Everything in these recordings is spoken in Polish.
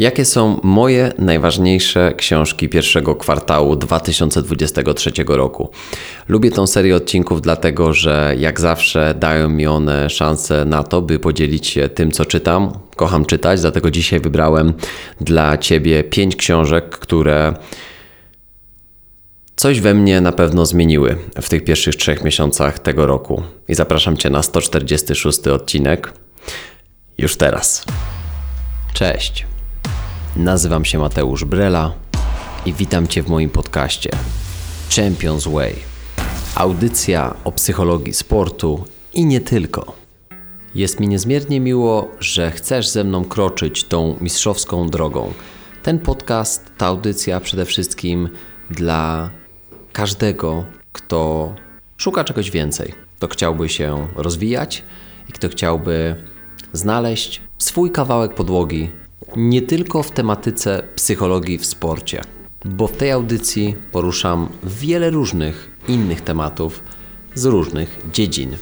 Jakie są moje najważniejsze książki pierwszego kwartału 2023 roku? Lubię tą serię odcinków, dlatego że jak zawsze dają mi one szansę na to, by podzielić się tym, co czytam. Kocham czytać, dlatego dzisiaj wybrałem dla Ciebie pięć książek, które coś we mnie na pewno zmieniły w tych pierwszych trzech miesiącach tego roku. I zapraszam Cię na 146 odcinek już teraz. Cześć. Nazywam się Mateusz Brela i witam Cię w moim podcaście Champions Way. Audycja o psychologii sportu i nie tylko. Jest mi niezmiernie miło, że chcesz ze mną kroczyć tą mistrzowską drogą. Ten podcast, ta audycja przede wszystkim dla każdego, kto szuka czegoś więcej, kto chciałby się rozwijać i kto chciałby znaleźć swój kawałek podłogi nie tylko w tematyce psychologii w sporcie, bo w tej audycji poruszam wiele różnych innych tematów z różnych dziedzin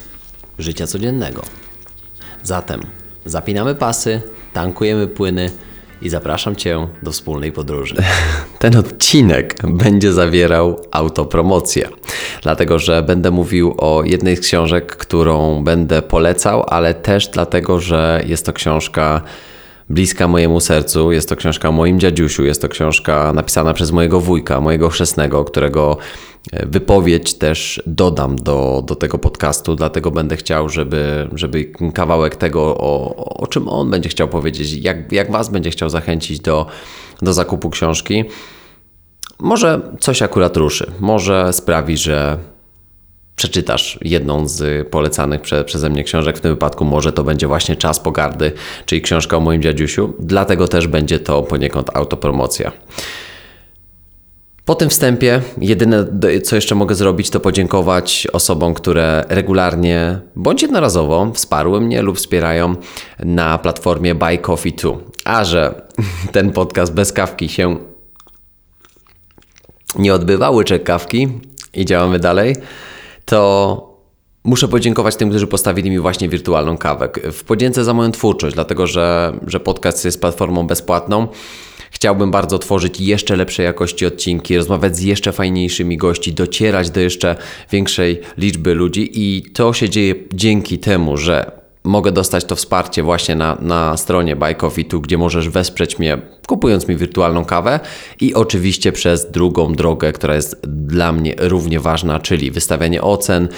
życia codziennego. Zatem zapinamy pasy, tankujemy płyny i zapraszam Cię do wspólnej podróży. Ten odcinek będzie zawierał autopromocję, dlatego że będę mówił o jednej z książek, którą będę polecał, ale też dlatego, że jest to książka bliska mojemu sercu. Jest to książka o moim dziadziusiu, jest to książka napisana przez mojego wujka, mojego chrzestnego, którego e, wypowiedź też dodam do, do tego podcastu, dlatego będę chciał, żeby, żeby kawałek tego, o, o czym on będzie chciał powiedzieć, jak, jak Was będzie chciał zachęcić do, do zakupu książki. Może coś akurat ruszy, może sprawi, że przeczytasz jedną z polecanych prze, przeze mnie książek. W tym wypadku może to będzie właśnie Czas Pogardy, czyli książka o moim dziadziusiu. Dlatego też będzie to poniekąd autopromocja. Po tym wstępie, jedyne co jeszcze mogę zrobić, to podziękować osobom, które regularnie bądź jednorazowo wsparły mnie lub wspierają na platformie Buy Coffee 2. A że ten podcast bez kawki się nie odbywa, łyczek kawki i działamy dalej to muszę podziękować tym, którzy postawili mi właśnie wirtualną kawę. W podzięce za moją twórczość, dlatego że, że podcast jest platformą bezpłatną. Chciałbym bardzo tworzyć jeszcze lepszej jakości odcinki, rozmawiać z jeszcze fajniejszymi gości, docierać do jeszcze większej liczby ludzi i to się dzieje dzięki temu, że mogę dostać to wsparcie właśnie na, na stronie Buy Coffee tu, gdzie możesz wesprzeć mnie kupując mi wirtualną kawę i oczywiście przez drugą drogę, która jest dla mnie równie ważna, czyli wystawianie ocen,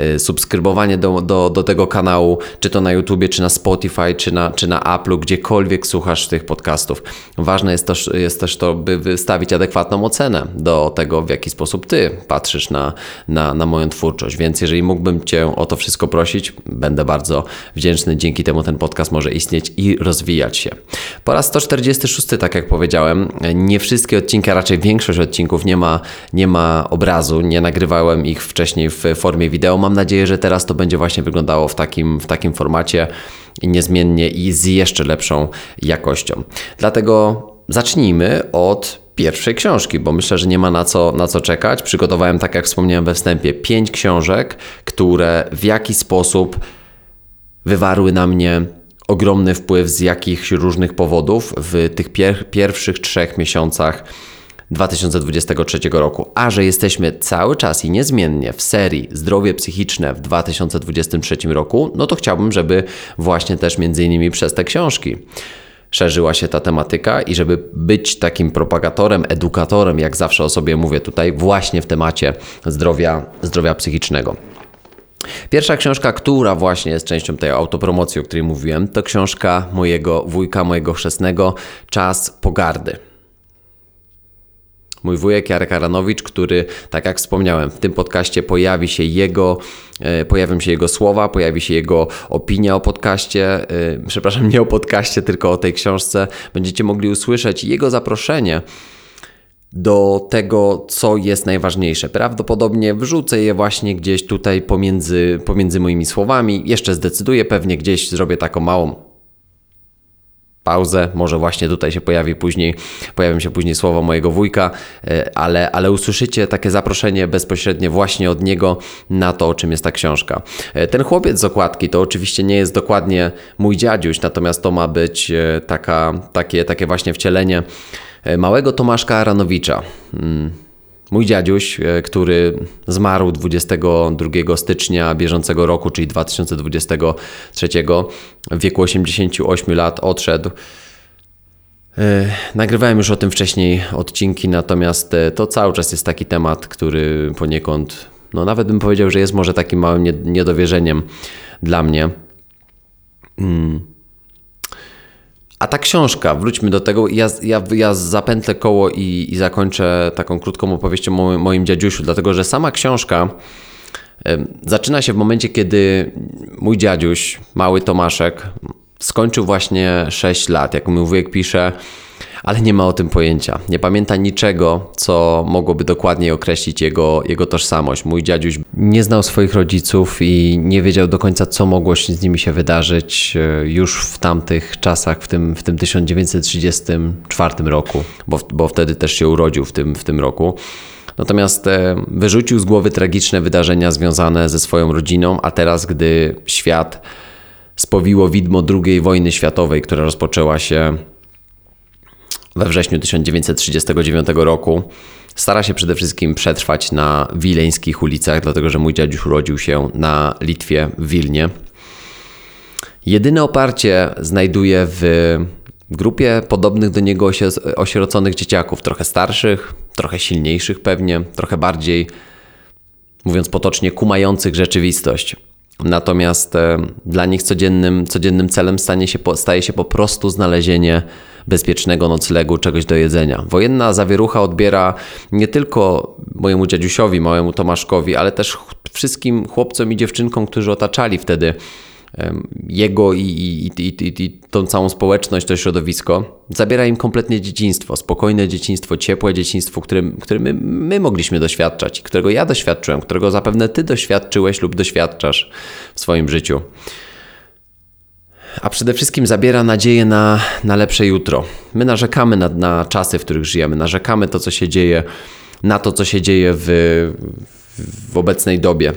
Y, subskrybowanie do, do, do tego kanału, czy to na YouTubie, czy na Spotify, czy na, czy na Apple'u, gdziekolwiek słuchasz tych podcastów. Ważne jest też, jest też to, by wystawić adekwatną ocenę do tego, w jaki sposób Ty patrzysz na, na, na moją twórczość. Więc jeżeli mógłbym Cię o to wszystko prosić, będę bardzo wdzięczny. Dzięki temu ten podcast może istnieć i rozwijać się. Po raz 146, tak jak powiedziałem, nie wszystkie odcinki, a raczej większość odcinków nie ma, nie ma obrazu, nie nagrywałem ich wcześniej w formie wideo mam nadzieję, że teraz to będzie właśnie wyglądało w takim, w takim formacie niezmiennie i z jeszcze lepszą jakością. Dlatego zacznijmy od pierwszej książki, bo myślę, że nie ma na co, na co czekać. Przygotowałem, tak jak wspomniałem we wstępie, pięć książek, które w jakiś sposób wywarły na mnie ogromny wpływ z jakichś różnych powodów w tych pier pierwszych trzech miesiącach 2023 roku, a że jesteśmy cały czas i niezmiennie w serii Zdrowie psychiczne w 2023 roku, no to chciałbym, żeby właśnie też między innymi przez te książki szerzyła się ta tematyka i żeby być takim propagatorem, edukatorem, jak zawsze o sobie mówię tutaj, właśnie w temacie zdrowia, zdrowia psychicznego. Pierwsza książka, która właśnie jest częścią tej autopromocji, o której mówiłem, to książka mojego wujka, mojego chrzestnego, Czas pogardy mój wujek Jarek Aranowicz, który, tak jak wspomniałem, w tym podcaście pojawi się jego, e, pojawią się jego słowa, pojawi się jego opinia o podcaście, e, przepraszam, nie o podcaście, tylko o tej książce. Będziecie mogli usłyszeć jego zaproszenie do tego, co jest najważniejsze. Prawdopodobnie wrzucę je właśnie gdzieś tutaj pomiędzy, pomiędzy moimi słowami. Jeszcze zdecyduję, pewnie gdzieś zrobię taką małą pauzę, może właśnie tutaj się pojawi później, pojawią się później słowa mojego wujka, e, ale, ale usłyszycie takie zaproszenie bezpośrednie właśnie od niego na to, o czym jest ta książka. E, ten chłopiec z okładki to oczywiście nie jest dokładnie mój dziadziuś, natomiast to ma być e, taka, takie, takie właśnie wcielenie małego Tomaszka Aranowicza. Mm. Mój dziadziuś, który zmarł 22 stycznia bieżącego roku, czyli 2023, w wieku 88 lat odszedł. Nagrywałem już o tym wcześniej odcinki, natomiast to cały czas jest taki temat, który poniekąd, no nawet bym powiedział, że jest może takim małym niedowierzeniem dla mnie. Mm. A ta książka, wróćmy do tego, ja, ja, ja zapętlę koło i, i zakończę taką krótką opowieścią o moim, dziadziusiu, dlatego że sama książka zaczyna się w momencie, kiedy mój dziadziuś, mały Tomaszek, skończył właśnie 6 lat, jak mój wujek pisze, ale nie ma o tym pojęcia. Nie pamięta niczego, co mogłoby dokładniej określić jego, jego tożsamość. Mój dziadziuś nie znał swoich rodziców i nie wiedział do końca, co mogło się z nimi się wydarzyć e, już w tamtych czasach, w tym, w tym 1934 roku, bo, bo wtedy też się urodził w tym, w tym roku. Natomiast e, wyrzucił z głowy tragiczne wydarzenia związane ze swoją rodziną, a teraz, gdy świat spowiło widmo II wojny światowej, która rozpoczęła się we wrześniu 1939 roku. Stara się przede wszystkim przetrwać na wileńskich ulicach, dlatego że mój dziadziuś urodził się na Litwie, w Wilnie. Jedyne oparcie znajduje w grupie podobnych do niego osieroconych dzieciaków, trochę starszych, trochę silniejszych pewnie, trochę bardziej, mówiąc potocznie, kumających rzeczywistość. Natomiast e, dla nich codziennym, codziennym celem stanie się, staje się po prostu znalezienie bezpiecznego noclegu, czegoś do jedzenia. Wojenna zawierucha odbiera nie tylko mojemu dziadziusiowi, małemu Tomaszkowi, ale też wszystkim chłopcom i dziewczynkom, którzy otaczali wtedy jego i, i, i, i, tą całą społeczność, to środowisko, zabiera im kompletnie dzieciństwo, spokojne dzieciństwo, ciepłe dzieciństwo, którym, którym my, my mogliśmy doświadczać, którego ja doświadczyłem, którego zapewne ty doświadczyłeś lub doświadczasz w swoim życiu. A przede wszystkim zabiera nadzieję na, na lepsze jutro. My narzekamy na, na czasy, w których żyjemy, narzekamy to, co się dzieje, na to, co się dzieje w, w obecnej dobie.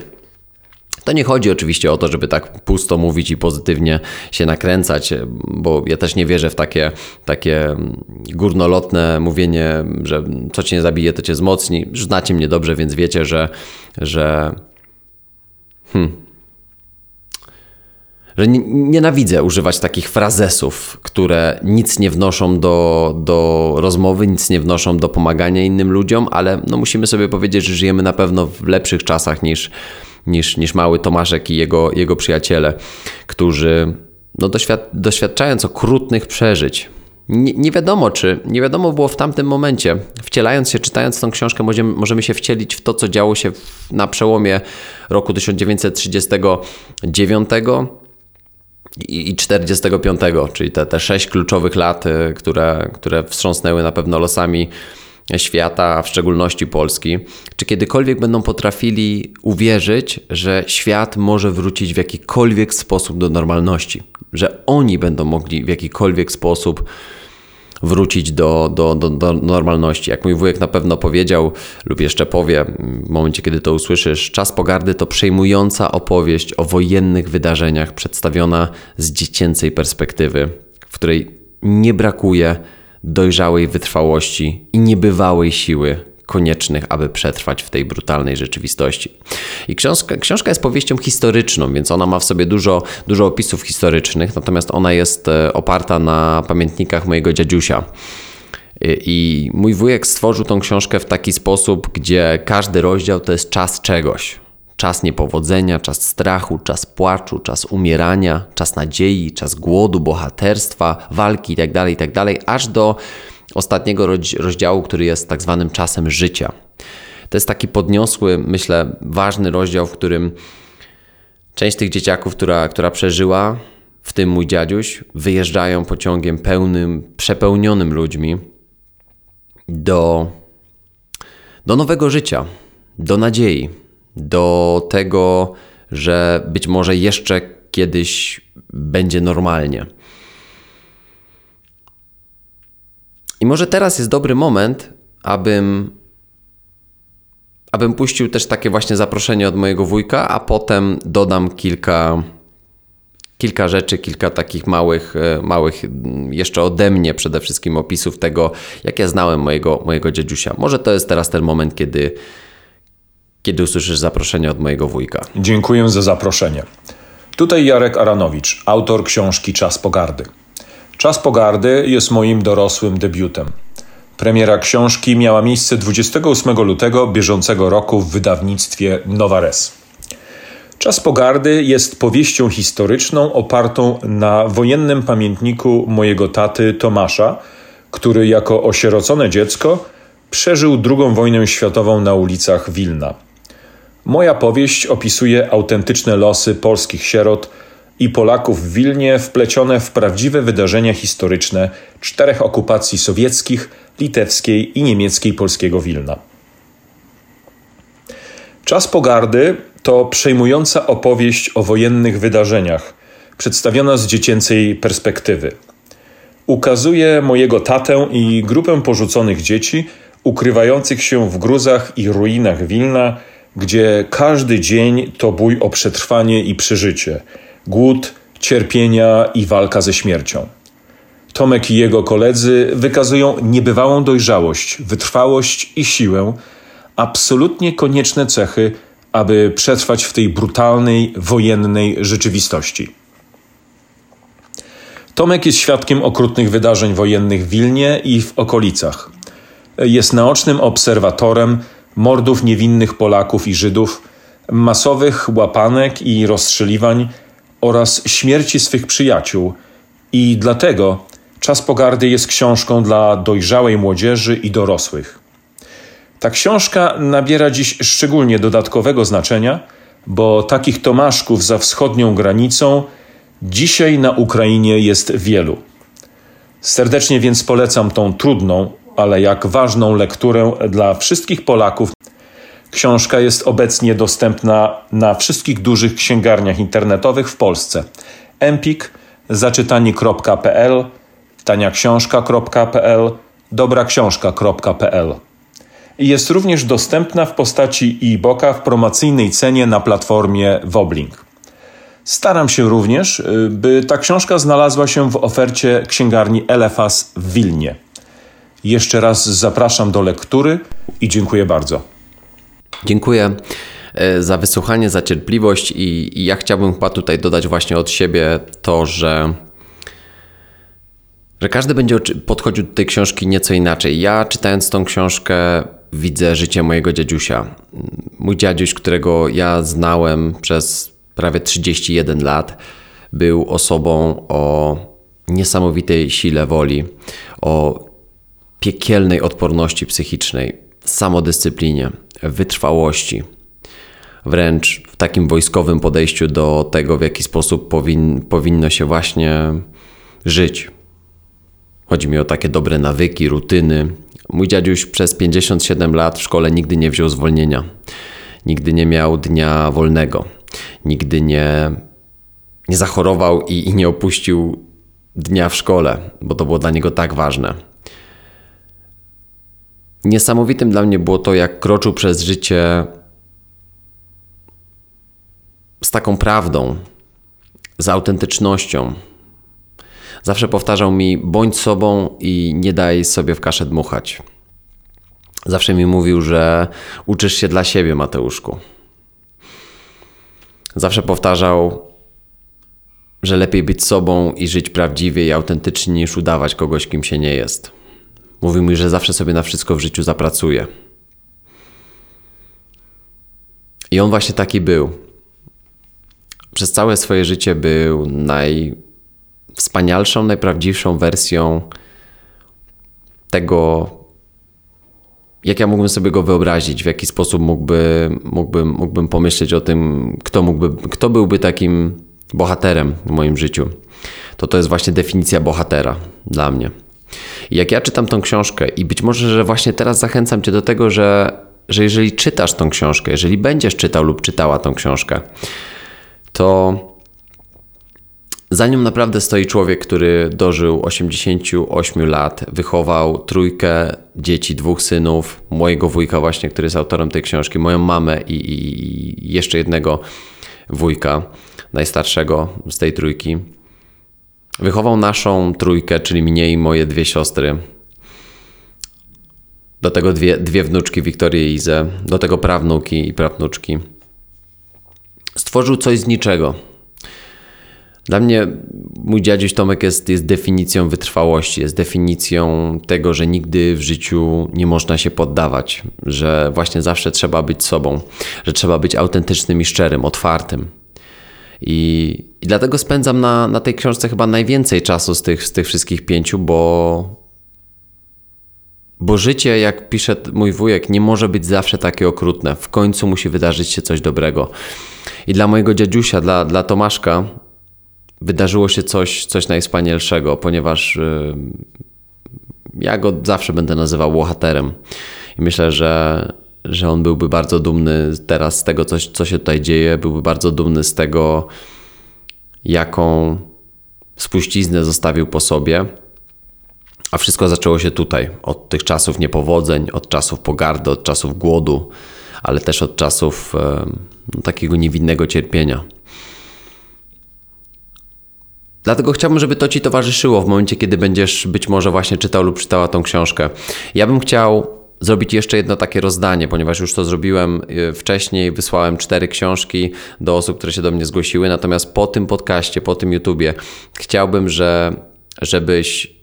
To nie chodzi oczywiście o to, żeby tak pusto mówić i pozytywnie się nakręcać, bo ja też nie wierzę w takie, takie górnolotne mówienie, że co cię zabije, to cię wzmocni. Znacie mnie dobrze, więc wiecie, że, że hmm, że nienawidzę używać takich frazesów, które nic nie wnoszą do, do rozmowy, nic nie wnoszą do pomagania innym ludziom, ale no musimy sobie powiedzieć, że żyjemy na pewno w lepszych czasach niż, niż, niż mały Tomaszek i jego, jego przyjaciele, którzy no doświad doświadczając okrutnych przeżyć, nie, nie, wiadomo, czy nie wiadomo było w tamtym momencie. Wcielając się, czytając tą książkę, możemy, możemy się wcielić w to, co działo się na przełomie roku 1939 i 45, czyli te, te sześć kluczowych lat, y, które, które wstrząsnęły na pewno losami świata, a w szczególności Polski, czy kiedykolwiek będą potrafili uwierzyć, że świat może wrócić w jakikolwiek sposób do normalności, że oni będą mogli w jakikolwiek sposób wrócić do, do, do, do, normalności. Jak mój wujek na pewno powiedział, lub jeszcze powie w momencie, kiedy to usłyszysz, Czas Pogardy to przejmująca opowieść o wojennych wydarzeniach przedstawiona z dziecięcej perspektywy, w której nie brakuje dojrzałej wytrwałości i niebywałej siły koniecznych, aby przetrwać w tej brutalnej rzeczywistości. I książka, książka jest powieścią historyczną, więc ona ma w sobie dużo, dużo opisów historycznych, natomiast ona jest e, oparta na pamiętnikach mojego dziadziusia. I mój wujek stworzył tą książkę w taki sposób, gdzie każdy rozdział to jest czas czegoś. Czas niepowodzenia, czas strachu, czas płaczu, czas umierania, czas nadziei, czas głodu, bohaterstwa, walki itd., itd., aż do ostatniego rozdziału, który jest tak zwanym czasem życia. To jest taki podniosły, myślę, ważny rozdział, w którym część tych dzieciaków, która, która przeżyła, w tym mój dziadziuś, wyjeżdżają pociągiem pełnym, przepełnionym ludźmi do, do nowego życia, do nadziei, do tego, że być może jeszcze kiedyś będzie normalnie. I może teraz jest dobry moment, abym, abym puścił też takie właśnie zaproszenie od mojego wujka, a potem dodam kilka, kilka rzeczy, kilka takich małych, e, małych jeszcze ode mnie przede wszystkim opisów tego, jak ja znałem mojego, mojego dziadusia. Może to jest teraz ten moment, kiedy, kiedy usłyszysz zaproszenie od mojego wujka. Dziękuję za zaproszenie. Tutaj Jarek Aranowicz, autor książki Czas Pogardy. Czas Pogardy jest moim dorosłym debiutem. Premiera książki miała miejsce 28 lutego bieżącego roku w wydawnictwie Nowares. Czas Pogardy jest powieścią historyczną opartą na wojennym pamiętniku mojego taty Tomasza, który jako osierocone dziecko przeżył II wojnę światową na ulicach Wilna. Moja powieść opisuje autentyczne losy polskich sierot i Polaków w Wilnie wplecione w prawdziwe wydarzenia historyczne czterech okupacji sowieckich, litewskiej i niemieckiej polskiego Wilna. Czas pogardy to przejmująca opowieść o wojennych wydarzeniach, przedstawiona z dziecięcej perspektywy. Ukazuje mojego tatę i grupę porzuconych dzieci, ukrywających się w gruzach i ruinach Wilna, gdzie każdy dzień to bój o przetrwanie i przeżycie, głód, cierpienia i walka ze śmiercią. Tomek i jego koledzy wykazują niebywałą dojrzałość, wytrwałość i siłę, absolutnie konieczne cechy, aby przetrwać w tej brutalnej, wojennej rzeczywistości. Tomek jest świadkiem okrutnych wydarzeń wojennych w Wilnie i w okolicach. Jest naocznym obserwatorem mordów niewinnych Polaków i Żydów, masowych łapanek i rozstrzeliwań oraz śmierci swych przyjaciół i dlatego Czas Pogardy jest książką dla dojrzałej młodzieży i dorosłych. Ta książka nabiera dziś szczególnie dodatkowego znaczenia, bo takich Tomaszków za wschodnią granicą dzisiaj na Ukrainie jest wielu. Serdecznie więc polecam tą trudną, ale jak ważną lekturę dla wszystkich Polaków. Książka jest obecnie dostępna na wszystkich dużych księgarniach internetowych w Polsce. Empik, zaczytani.pl, taniaksiążka.pl, dobraksiążka.pl. Jest również dostępna w postaci e-booka w promocyjnej cenie na platformie Woblink. Staram się również, y, by ta książka znalazła się w ofercie księgarni Elefas w Wilnie. Jeszcze raz zapraszam do lektury i dziękuję bardzo. Dziękuję e, za wysłuchanie, za cierpliwość i, i ja chciałbym chyba tutaj dodać właśnie od siebie to, że że każdy będzie podchodził do tej książki nieco inaczej. Ja czytając tą książkę widzę życie mojego dziadusia. Mój dziaduś, którego ja znałem przez prawie 31 lat, był osobą o niesamowitej sile woli, o piekielnej odporności psychicznej, samodyscyplinie, wytrwałości. Wręcz w takim wojskowym podejściu do tego, w jaki sposób powin, powinno się właśnie żyć. Chodzi mi o takie dobre nawyki, rutyny. Mój dziaduś przez 57 lat w szkole nigdy nie wziął zwolnienia. Nigdy nie miał dnia wolnego. Nigdy nie, nie zachorował i, i nie opuścił dnia w szkole, bo to było dla niego tak ważne. Niesamowitym dla mnie było to, jak kroczył przez życie z taką prawdą, z autentycznością, Zawsze powtarzał mi: bądź sobą i nie daj sobie w kaszę dmuchać. Zawsze mi mówił, że uczysz się dla siebie, Mateuszku. Zawsze powtarzał, że lepiej być sobą i żyć prawdziwie i autentycznie niż udawać kogoś, kim się nie jest. Mówił mi, że zawsze sobie na wszystko w życiu zapracuje. I on właśnie taki był. Przez całe swoje życie był naj, wspanialszą, najprawdziwszą wersją tego, jak ja mógłbym sobie go wyobrazić, w jaki sposób mógłby, mógłbym, mógłbym pomyśleć o tym, kto, mógłby, kto byłby takim bohaterem w moim życiu. To to jest właśnie definicja bohatera dla mnie. I jak ja czytam tą książkę i być może, że właśnie teraz zachęcam Cię do tego, że, że jeżeli czytasz tą książkę, jeżeli będziesz czytał lub czytała tą książkę, to Za nią naprawdę stoi człowiek, który dożył 88 lat, wychował trójkę dzieci, dwóch synów, mojego wujka właśnie, który jest autorem tej książki, moją mamę i, i jeszcze jednego wujka, najstarszego z tej trójki. Wychował naszą trójkę, czyli mnie i moje dwie siostry. Do tego dwie, dwie wnuczki, Wiktorię i Izę. Do tego prawnuki i prawnuczki. Stworzył coś z niczego dla mnie mój dziadziuś Tomek jest, jest definicją wytrwałości, jest definicją tego, że nigdy w życiu nie można się poddawać, że właśnie zawsze trzeba być sobą, że trzeba być autentycznym i szczerym, otwartym. I, i dlatego spędzam na, na tej książce chyba najwięcej czasu z tych, z tych wszystkich pięciu, bo, bo życie, jak pisze mój wujek, nie może być zawsze takie okrutne. W końcu musi wydarzyć się coś dobrego. I dla mojego dziadziusia, dla, dla Tomaszka, wydarzyło się coś, coś najwspanialszego, ponieważ y, ja go zawsze będę nazywał bohaterem. I myślę, że, że on byłby bardzo dumny teraz z tego, co, co się tutaj dzieje, byłby bardzo dumny z tego, jaką spuściznę zostawił po sobie. A wszystko zaczęło się tutaj, od tych czasów niepowodzeń, od czasów pogardy, od czasów głodu, ale też od czasów no, takiego niewinnego cierpienia. Dlatego chciałbym, żeby to Ci towarzyszyło w momencie, kiedy będziesz być może właśnie czytał lub czytała tą książkę. Ja bym chciał zrobić jeszcze jedno takie rozdanie, ponieważ już to zrobiłem y, wcześniej, wysłałem cztery książki do osób, które się do mnie zgłosiły, natomiast po tym podcaście, po tym YouTubie chciałbym, że, żebyś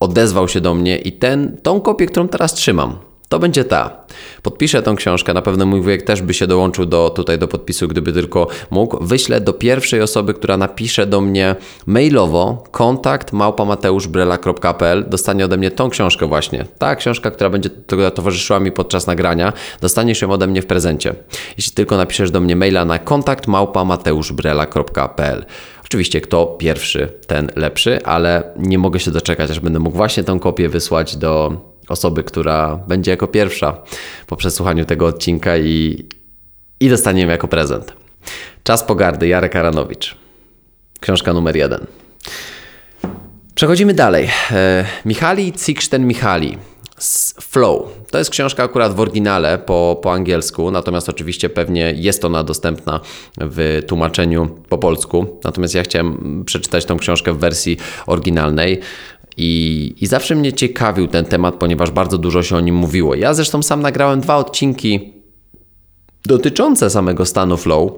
odezwał się do mnie i ten, tą kopię, którą teraz trzymam, to będzie ta. Podpiszę tą książkę, na pewno mój wujek też by się dołączył do, tutaj do podpisu, gdyby tylko mógł. Wyślę do pierwszej osoby, która napisze do mnie mailowo kontakt małpamateuszbrela.pl dostanie ode mnie tą książkę właśnie. Ta książka, która będzie towarzyszyła mi podczas nagrania, dostaniesz ją ode mnie w prezencie. Jeśli tylko napiszesz do mnie maila na kontakt małpamateuszbrela.pl Oczywiście kto pierwszy, ten lepszy, ale nie mogę się doczekać, aż będę mógł właśnie tę kopię wysłać do osoby, która będzie jako pierwsza po przesłuchaniu tego odcinka i, i dostanie ją jako prezent. Czas pogardy, Jarek Aranowicz. Książka numer jeden. Przechodzimy dalej. E, Michali Cikszten-Michali. Flow. To jest książka akurat w oryginale po, po angielsku, natomiast oczywiście pewnie jest ona dostępna w tłumaczeniu po polsku. Natomiast ja chciałem przeczytać tą książkę w wersji oryginalnej. I, I zawsze mnie ciekawił ten temat, ponieważ bardzo dużo się o nim mówiło. Ja zresztą sam nagrałem dwa odcinki dotyczące samego stanu flow.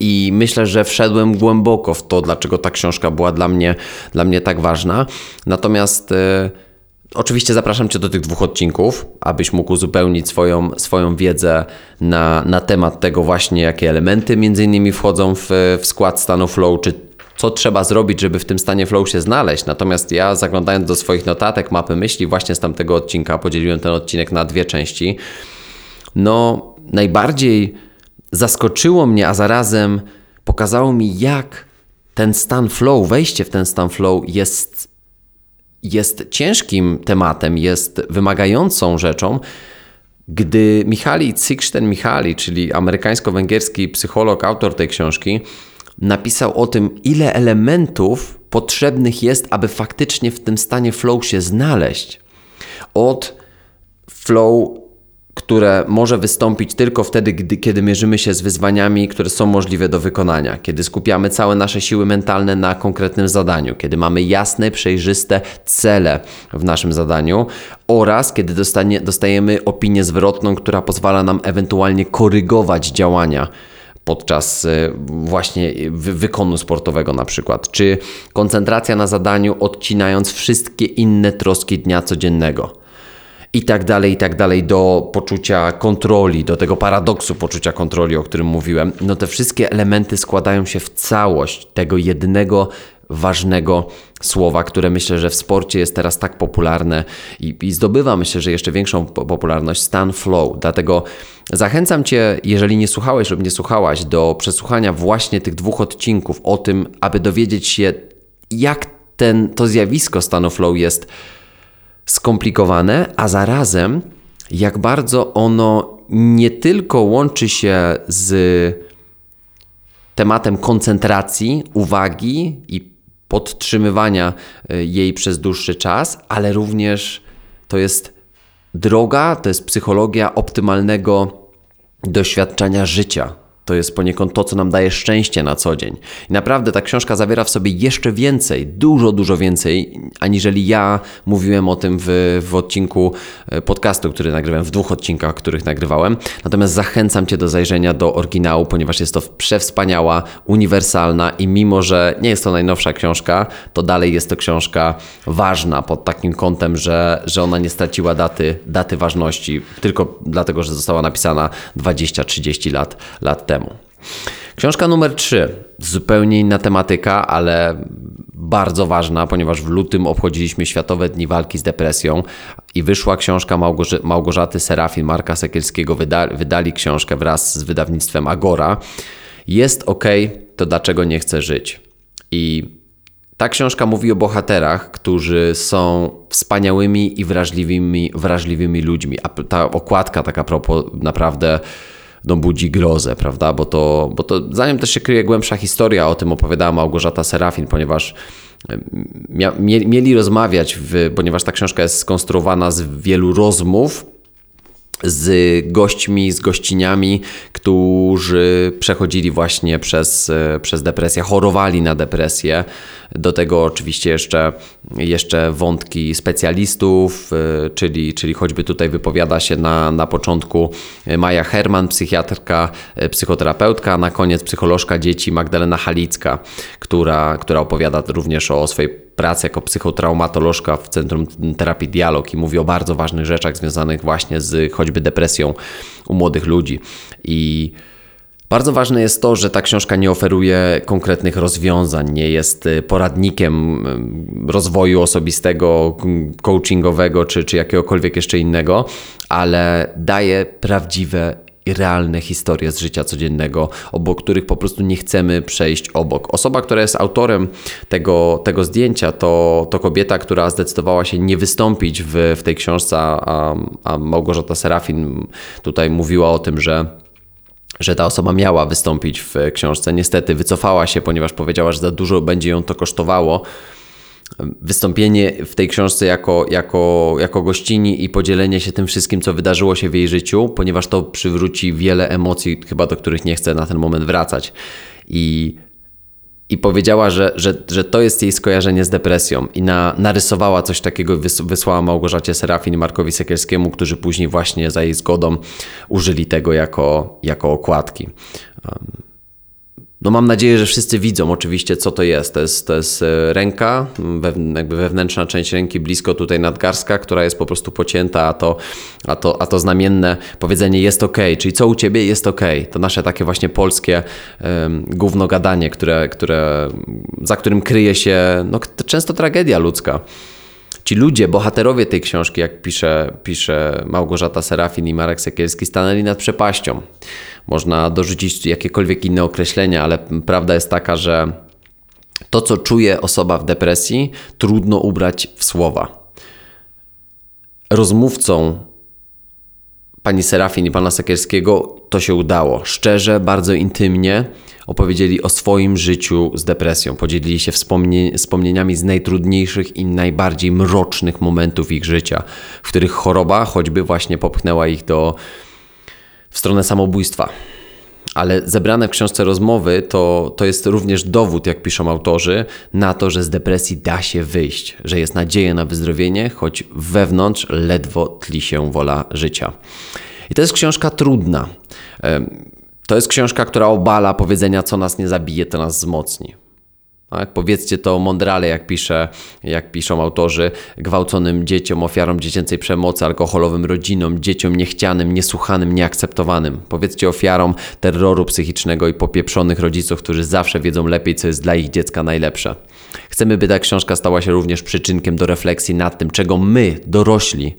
I myślę, że wszedłem głęboko w to, dlaczego ta książka była dla mnie, dla mnie tak ważna. Natomiast e, oczywiście zapraszam Cię do tych dwóch odcinków, abyś mógł uzupełnić swoją, swoją wiedzę na, na temat tego właśnie, jakie elementy między innymi wchodzą w, w skład stanu flow, czy co trzeba zrobić, żeby w tym stanie flow się znaleźć. Natomiast ja zaglądając do swoich notatek, mapy myśli właśnie z tamtego odcinka, podzieliłem ten odcinek na dwie części. No, najbardziej zaskoczyło mnie, a zarazem pokazało mi, jak ten stan flow, wejście w ten stan flow jest, jest ciężkim tematem, jest wymagającą rzeczą, gdy Michali Cixten-Michali, czyli amerykańsko-węgierski psycholog, autor tej książki, napisał o tym, ile elementów potrzebnych jest, aby faktycznie w tym stanie flow się znaleźć. Od flow, które może wystąpić tylko wtedy, gdy, kiedy mierzymy się z wyzwaniami, które są możliwe do wykonania, kiedy skupiamy całe nasze siły mentalne na konkretnym zadaniu, kiedy mamy jasne, przejrzyste cele w naszym zadaniu oraz kiedy dostanie, dostajemy opinię zwrotną, która pozwala nam ewentualnie korygować działania podczas e, właśnie wykonu sportowego na przykład, czy koncentracja na zadaniu odcinając wszystkie inne troski dnia codziennego. I tak dalej, i tak dalej, do poczucia kontroli, do tego paradoksu poczucia kontroli, o którym mówiłem. No te wszystkie elementy składają się w całość tego jednego ważnego słowa, które myślę, że w sporcie jest teraz tak popularne i, i zdobywa myślę, że jeszcze większą popularność, stan flow. Dlatego zachęcam Cię, jeżeli nie słuchałeś lub nie słuchałaś, do przesłuchania właśnie tych dwóch odcinków o tym, aby dowiedzieć się, jak ten, to zjawisko stanu flow jest skomplikowane, a zarazem jak bardzo ono nie tylko łączy się z tematem koncentracji, uwagi i podtrzymywania y, jej przez dłuższy czas, ale również to jest droga, to jest psychologia optymalnego doświadczenia życia. To jest poniekąd to, co nam daje szczęście na co dzień. I naprawdę ta książka zawiera w sobie jeszcze więcej, dużo, dużo więcej, aniżeli ja mówiłem o tym w, w odcinku e, podcastu, który nagrywałem, w dwóch odcinkach, których nagrywałem. Natomiast zachęcam Cię do zajrzenia do oryginału, ponieważ jest to przewspaniała, uniwersalna i mimo, że nie jest to najnowsza książka, to dalej jest to książka ważna pod takim kątem, że, że ona nie straciła daty, daty ważności, tylko dlatego, że została napisana 20-30 lat, lat temu. Książka numer 3. Zupełnie inna tematyka, ale bardzo ważna, ponieważ w lutym obchodziliśmy Światowe Dni Walki z Depresją i wyszła książka Małgorzy Małgorzaty Serafin, Marka Sekielskiego. Wyda wydali książkę wraz z wydawnictwem Agora. Jest ok, to dlaczego nie chcę żyć? I ta książka mówi o bohaterach, którzy są wspaniałymi i wrażliwymi, wrażliwymi ludźmi. A ta okładka, taka propos, naprawdę no, budzi grozę, prawda? Bo to, bo to za nim też się kryje głębsza historia, o tym opowiadała Małgorzata Serafin, ponieważ mia, mieli rozmawiać, w, ponieważ ta książka jest skonstruowana z wielu rozmów z gośćmi, z gościniami, którzy przechodzili właśnie przez, przez depresję, chorowali na depresję. Do tego oczywiście jeszcze, jeszcze wątki specjalistów, y, czyli, czyli choćby tutaj wypowiada się na, na początku Maja Herman, psychiatrka, y, psychoterapeutka, a na koniec psycholożka dzieci Magdalena Halicka, która, która opowiada również o swojej pracy jako psychotraumatolożka w Centrum Terapii Dialog i mówi o bardzo ważnych rzeczach związanych właśnie z choćby depresją u młodych ludzi. I bardzo ważne jest to, że ta książka nie oferuje konkretnych rozwiązań, nie jest y, poradnikiem y, rozwoju osobistego, coachingowego czy, czy jakiegokolwiek jeszcze innego, ale daje prawdziwe realne historie z życia codziennego, obok których po prostu nie chcemy przejść obok. Osoba, która jest autorem tego, tego zdjęcia, to, to kobieta, która zdecydowała się nie wystąpić w, w tej książce, a, a Małgorzata Serafin tutaj mówiła o tym, że że ta osoba miała wystąpić w książce. Niestety wycofała się, ponieważ powiedziała, że za dużo będzie ją to kosztowało wystąpienie w tej książce jako, jako, jako gościni i podzielenie się tym wszystkim, co wydarzyło się w jej życiu, ponieważ to przywróci wiele emocji, chyba do których nie chcę na ten moment wracać. I, i powiedziała, że, że, że to jest jej skojarzenie z depresją. I na, narysowała coś takiego, wysłała Małgorzacie Serafin i Markowi Sekielskiemu, którzy później właśnie za jej zgodą użyli tego jako, jako okładki. Um, no mam nadzieję, że wszyscy widzą oczywiście, co to jest. To jest, to jest e, ręka, jakby wewnętrzna część ręki blisko tutaj nadgarstka, która jest po prostu pocięta, a to, a to, a to znamienne powiedzenie jest ok, czyli co u Ciebie jest ok. To nasze takie właśnie polskie um, gówno gadanie, które, które, za którym kryje się no, często tragedia ludzka. Ci ludzie, bohaterowie tej książki, jak pisze, pisze Małgorzata Serafin i Marek Sekielski, stanęli nad przepaścią. Można dorzucić jakiekolwiek inne określenia, ale prawda jest taka, że to, co czuje osoba w depresji, trudno ubrać w słowa. Rozmówcą pani Serafin i pana Sekielskiego to się udało. Szczerze, bardzo intymnie opowiedzieli o swoim życiu z depresją. Podzielili się wspomnie wspomnieniami z najtrudniejszych i najbardziej mrocznych momentów ich życia, w których choroba choćby właśnie popchnęła ich do w stronę samobójstwa. Ale zebrane w książce rozmowy to, to jest również dowód, jak piszą autorzy, na to, że z depresji da się wyjść, że jest nadzieja na wyzdrowienie, choć wewnątrz ledwo tli się wola życia. I to jest książka trudna. To jest książka, która obala powiedzenia, co nas nie zabije, to nas wzmocni. Tak? Powiedzcie to mądrale, jak, pisze, jak piszą autorzy, gwałconym dzieciom, ofiarom dziecięcej przemocy, alkoholowym rodzinom, dzieciom niechcianym, niesłuchanym, nieakceptowanym. Powiedzcie ofiarom terroru psychicznego i popieprzonych rodziców, którzy zawsze wiedzą lepiej, co jest dla ich dziecka najlepsze. Chcemy, by ta książka stała się również przyczynkiem do refleksji nad tym, czego my, dorośli,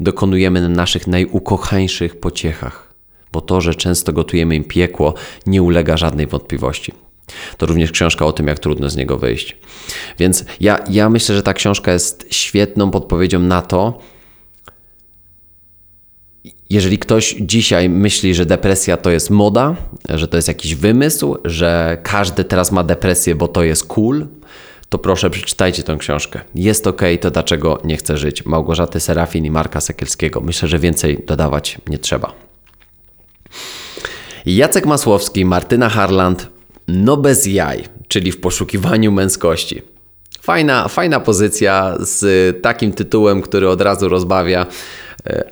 dokonujemy na naszych najukochańszych pociechach. Bo to, że często gotujemy im piekło, nie ulega żadnej wątpliwości. To również książka o tym, jak trudno z niego wyjść. Więc ja, ja myślę, że ta książka jest świetną podpowiedzią na to, jeżeli ktoś dzisiaj myśli, że depresja to jest moda, że to jest jakiś wymysł, że każdy teraz ma depresję, bo to jest cool, to proszę przeczytajcie tę książkę. Jest ok, to dlaczego nie chcę żyć? Małgorzaty Serafin i Marka Sekielskiego. Myślę, że więcej dodawać nie trzeba. Jacek Masłowski, Martyna Harland, no bez jaj, czyli w poszukiwaniu męskości. Fajna, fajna pozycja z takim tytułem, który od razu rozbawia,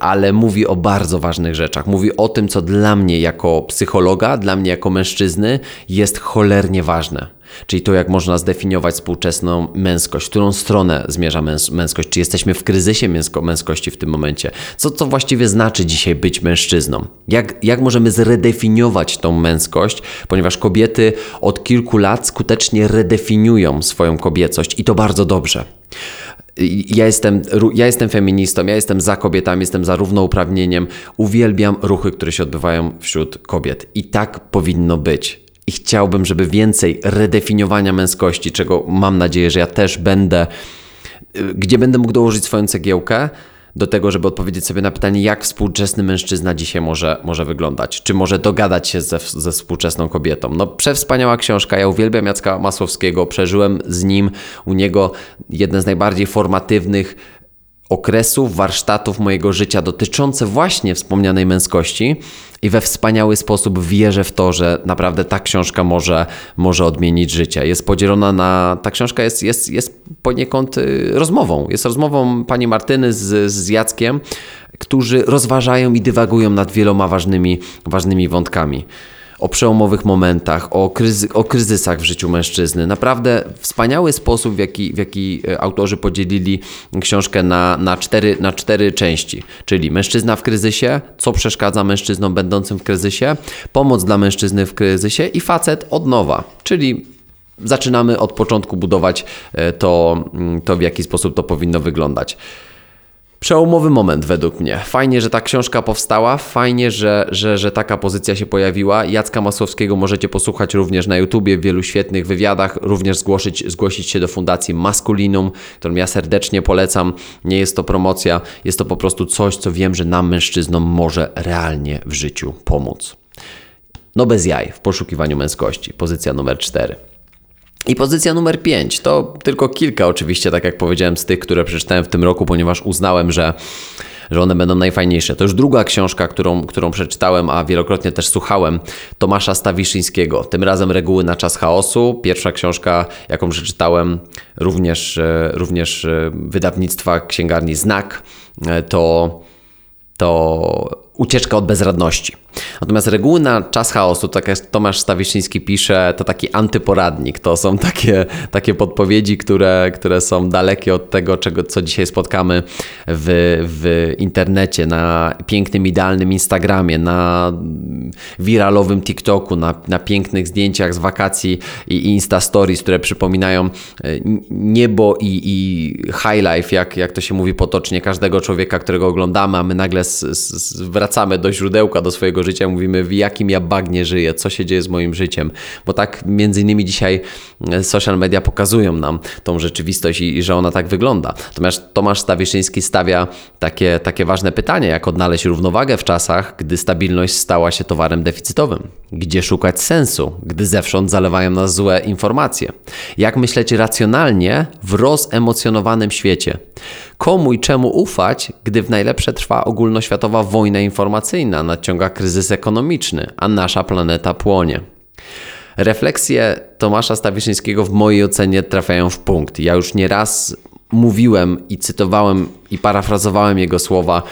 ale mówi o bardzo ważnych rzeczach. Mówi o tym, co dla mnie jako psychologa, dla mnie jako mężczyzny jest cholernie ważne. Czyli to, jak można zdefiniować współczesną męskość, w którą stronę zmierza męs męskość, czy jesteśmy w kryzysie męsko męskości w tym momencie, co to właściwie znaczy dzisiaj być mężczyzną, jak, jak możemy zredefiniować tą męskość, ponieważ kobiety od kilku lat skutecznie redefiniują swoją kobiecość i to bardzo dobrze. Ja jestem, ja jestem feministą, ja jestem za kobietami, jestem za równouprawnieniem. Uwielbiam ruchy, które się odbywają wśród kobiet. I tak powinno być i chciałbym, żeby więcej redefiniowania męskości, czego mam nadzieję, że ja też będę, y, gdzie będę mógł dołożyć swoją cegiełkę do tego, żeby odpowiedzieć sobie na pytanie, jak współczesny mężczyzna dzisiaj może, może wyglądać, czy może dogadać się ze, ze współczesną kobietą. No, przewspaniała książka, ja uwielbiam Jacka Masłowskiego, przeżyłem z nim, u niego jeden z najbardziej formatywnych okresów, warsztatów mojego życia dotyczące właśnie wspomnianej męskości i we wspaniały sposób wierzę w to, że naprawdę ta książka może, może odmienić życie. Jest podzielona na. Ta książka jest, jest, jest poniekąd y, rozmową. Jest rozmową pani Martyny z, z Jackiem, którzy rozważają i dywagują nad wieloma ważnymi, ważnymi wątkami o przełomowych momentach, o, kryzy o kryzysach w życiu mężczyzny. Naprawdę wspaniały sposób, w jaki, w jaki e, autorzy podzielili książkę na, na, cztery, na cztery części. Czyli mężczyzna w kryzysie, co przeszkadza mężczyznom będącym w kryzysie, pomoc dla mężczyzny w kryzysie i facet od nowa. Czyli zaczynamy od początku budować e, to, mm, to w jaki sposób to powinno wyglądać. Przełomowy moment według mnie. Fajnie, że ta książka powstała, fajnie, że, że, że taka pozycja się pojawiła. Jacka Masłowskiego możecie posłuchać również na YouTubie, w wielu świetnych wywiadach, również zgłosić, zgłosić się do Fundacji Maskulinum, którą ja serdecznie polecam. Nie jest to promocja, jest to po prostu coś, co wiem, że nam mężczyznom może realnie w życiu pomóc. No bez jaj w poszukiwaniu męskości. Pozycja numer 4. I pozycja numer 5 to tylko kilka, oczywiście, tak jak powiedziałem, z tych, które przeczytałem w tym roku, ponieważ uznałem, że, że one będą najfajniejsze. To już druga książka, którą, którą przeczytałem, a wielokrotnie też słuchałem, Tomasza Stawiszyńskiego. Tym razem Reguły na czas chaosu. Pierwsza książka, jaką przeczytałem, również, e, również e, wydawnictwa księgarni Znak, e, to, to ucieczka od bezradności. Natomiast reguły na czas chaosu, tak jak Tomasz Stawiszyński pisze, to taki antyporadnik. To są takie, takie podpowiedzi, które, które są dalekie od tego, czego, co dzisiaj spotkamy w, w internecie, na pięknym, idealnym Instagramie, na wiralowym TikToku, na, na pięknych zdjęciach z wakacji i Insta Stories, które przypominają e, niebo i, i high life, jak, jak to się mówi potocznie, każdego człowieka, którego oglądamy, a my nagle z, z, wracamy do źródełka, do swojego życia, mówimy w jakim ja bagnie żyję, co się dzieje z moim życiem, bo tak między innymi dzisiaj e, social media pokazują nam tą rzeczywistość i, i że ona tak wygląda. Natomiast Tomasz Stawiszyński stawia takie, takie ważne pytanie, jak odnaleźć równowagę w czasach, gdy stabilność stała się towarem deficytowym. Gdzie szukać sensu, gdy zewsząd zalewają nas złe informacje? Jak myśleć racjonalnie w rozemocjonowanym świecie? Komu i czemu ufać, gdy w najlepsze trwa ogólnoświatowa wojna informacyjna, nadciąga kryzys ekonomiczny, a nasza planeta płonie? Refleksje Tomasza Stawiszyńskiego w mojej ocenie trafiają w punkt. Ja już nieraz mówiłem i cytowałem i parafrazowałem jego słowa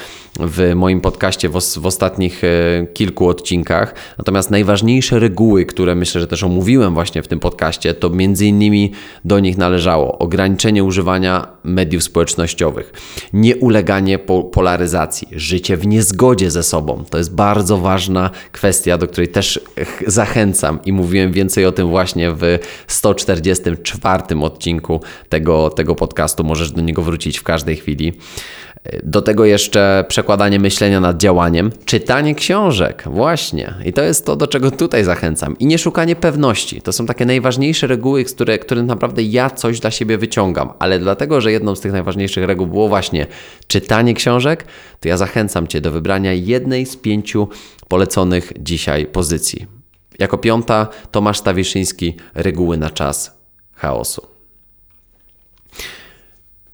w moim podcaście w, w, ostatnich e, kilku odcinkach. Natomiast najważniejsze reguły, które myślę, że też omówiłem właśnie w tym podcaście, to między innymi do nich należało ograniczenie używania mediów społecznościowych, nieuleganie po polaryzacji, życie w niezgodzie ze sobą. To jest bardzo ważna kwestia, do której też zachęcam i mówiłem więcej o tym właśnie w 144 odcinku tego, tego podcastu. Możesz do niego wrócić w każdej chwili. Do tego jeszcze przekładanie myślenia nad działaniem, czytanie książek, właśnie. I to jest to, do czego tutaj zachęcam. I nie szukanie pewności. To są takie najważniejsze reguły, które, które naprawdę ja coś dla siebie wyciągam, ale dlatego, że jedną z tych najważniejszych reguł było właśnie czytanie książek, to ja zachęcam Cię do wybrania jednej z pięciu poleconych dzisiaj pozycji. Jako piąta Tomasz Stawiszyński, reguły na czas chaosu.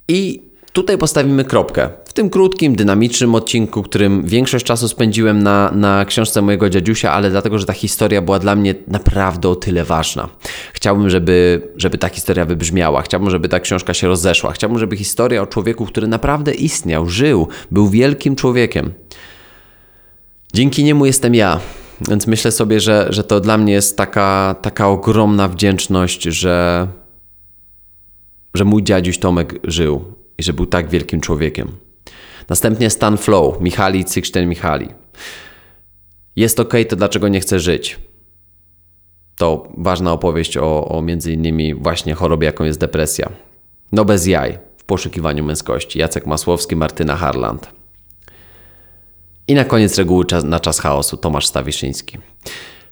I tutaj postawimy kropkę. W tym krótkim, dynamicznym odcinku, którym większość czasu spędziłem na, na książce mojego dziadziusia, ale dlatego, że ta historia była dla mnie naprawdę o tyle ważna. Chciałbym, żeby, żeby ta historia wybrzmiała, chciałbym, żeby ta książka się rozeszła, chciałbym, żeby historia o człowieku, który naprawdę istniał, żył, był wielkim człowiekiem. Dzięki niemu jestem ja. Więc myślę sobie, że, że to dla mnie jest taka, taka ogromna wdzięczność, że, że mój dziadziuś Tomek żył i że był tak wielkim człowiekiem. Następnie Stan Flow, Michali Cykszten Michali. Jest ok, to dlaczego nie chcę żyć? To ważna opowieść o, o między innymi właśnie chorobie, jaką jest depresja. No bez jaj, w poszukiwaniu męskości. Jacek Masłowski, Martyna Harland. I na koniec reguły na czas chaosu Tomasz Stawiszyński.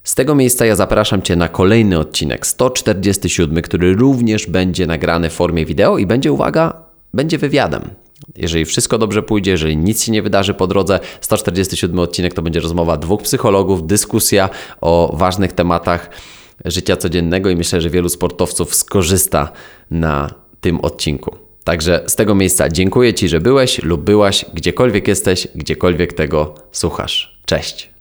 Z tego miejsca ja zapraszam Cię na kolejny odcinek 147, który również będzie nagrany w formie wideo i będzie, uwaga, będzie wywiadem. Jeżeli wszystko dobrze pójdzie, jeżeli nic się nie wydarzy po drodze, 147 odcinek to będzie rozmowa dwóch psychologów, dyskusja o ważnych tematach życia codziennego i myślę, że wielu sportowców skorzysta na tym odcinku. Także z tego miejsca dziękuję Ci, że byłeś lub byłaś, gdziekolwiek jesteś, gdziekolwiek tego słuchasz. Cześć.